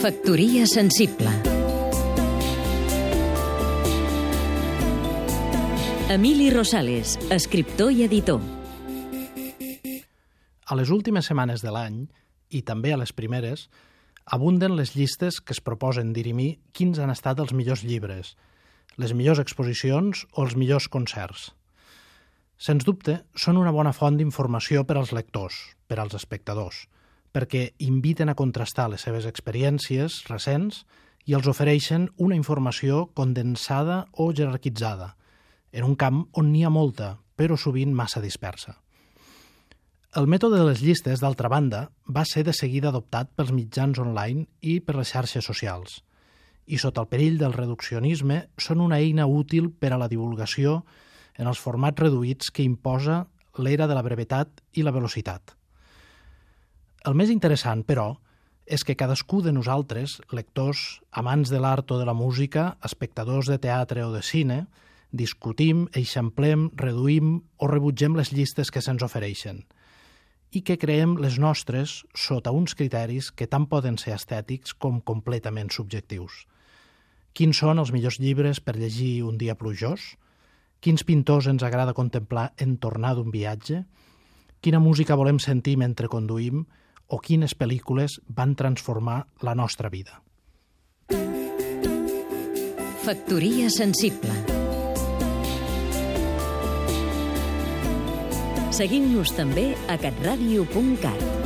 Factoria sensible. Emili Rosales, escriptor i editor. A les últimes setmanes de l'any, i també a les primeres, abunden les llistes que es proposen dirimir quins han estat els millors llibres, les millors exposicions o els millors concerts. Sens dubte, són una bona font d'informació per als lectors, per als espectadors, perquè inviten a contrastar les seves experiències recents i els ofereixen una informació condensada o jerarquitzada, en un camp on n'hi ha molta, però sovint massa dispersa. El mètode de les llistes, d'altra banda, va ser de seguida adoptat pels mitjans online i per les xarxes socials, i sota el perill del reduccionisme són una eina útil per a la divulgació en els formats reduïts que imposa l'era de la brevetat i la velocitat. El més interessant, però, és que cadascú de nosaltres, lectors, amants de l'art o de la música, espectadors de teatre o de cine, discutim, eixamplem, reduïm o rebutgem les llistes que se'ns ofereixen – i que creem les nostres sota uns criteris que tant poden ser estètics com completament subjectius. Quins són els millors llibres per llegir un dia plujós? Quins pintors ens agrada contemplar en tornar d'un viatge? Quina música volem sentir mentre conduïm? O quines pel·lícules van transformar la nostra vida? Factoria sensible Seguim-nos també a catradio.cat.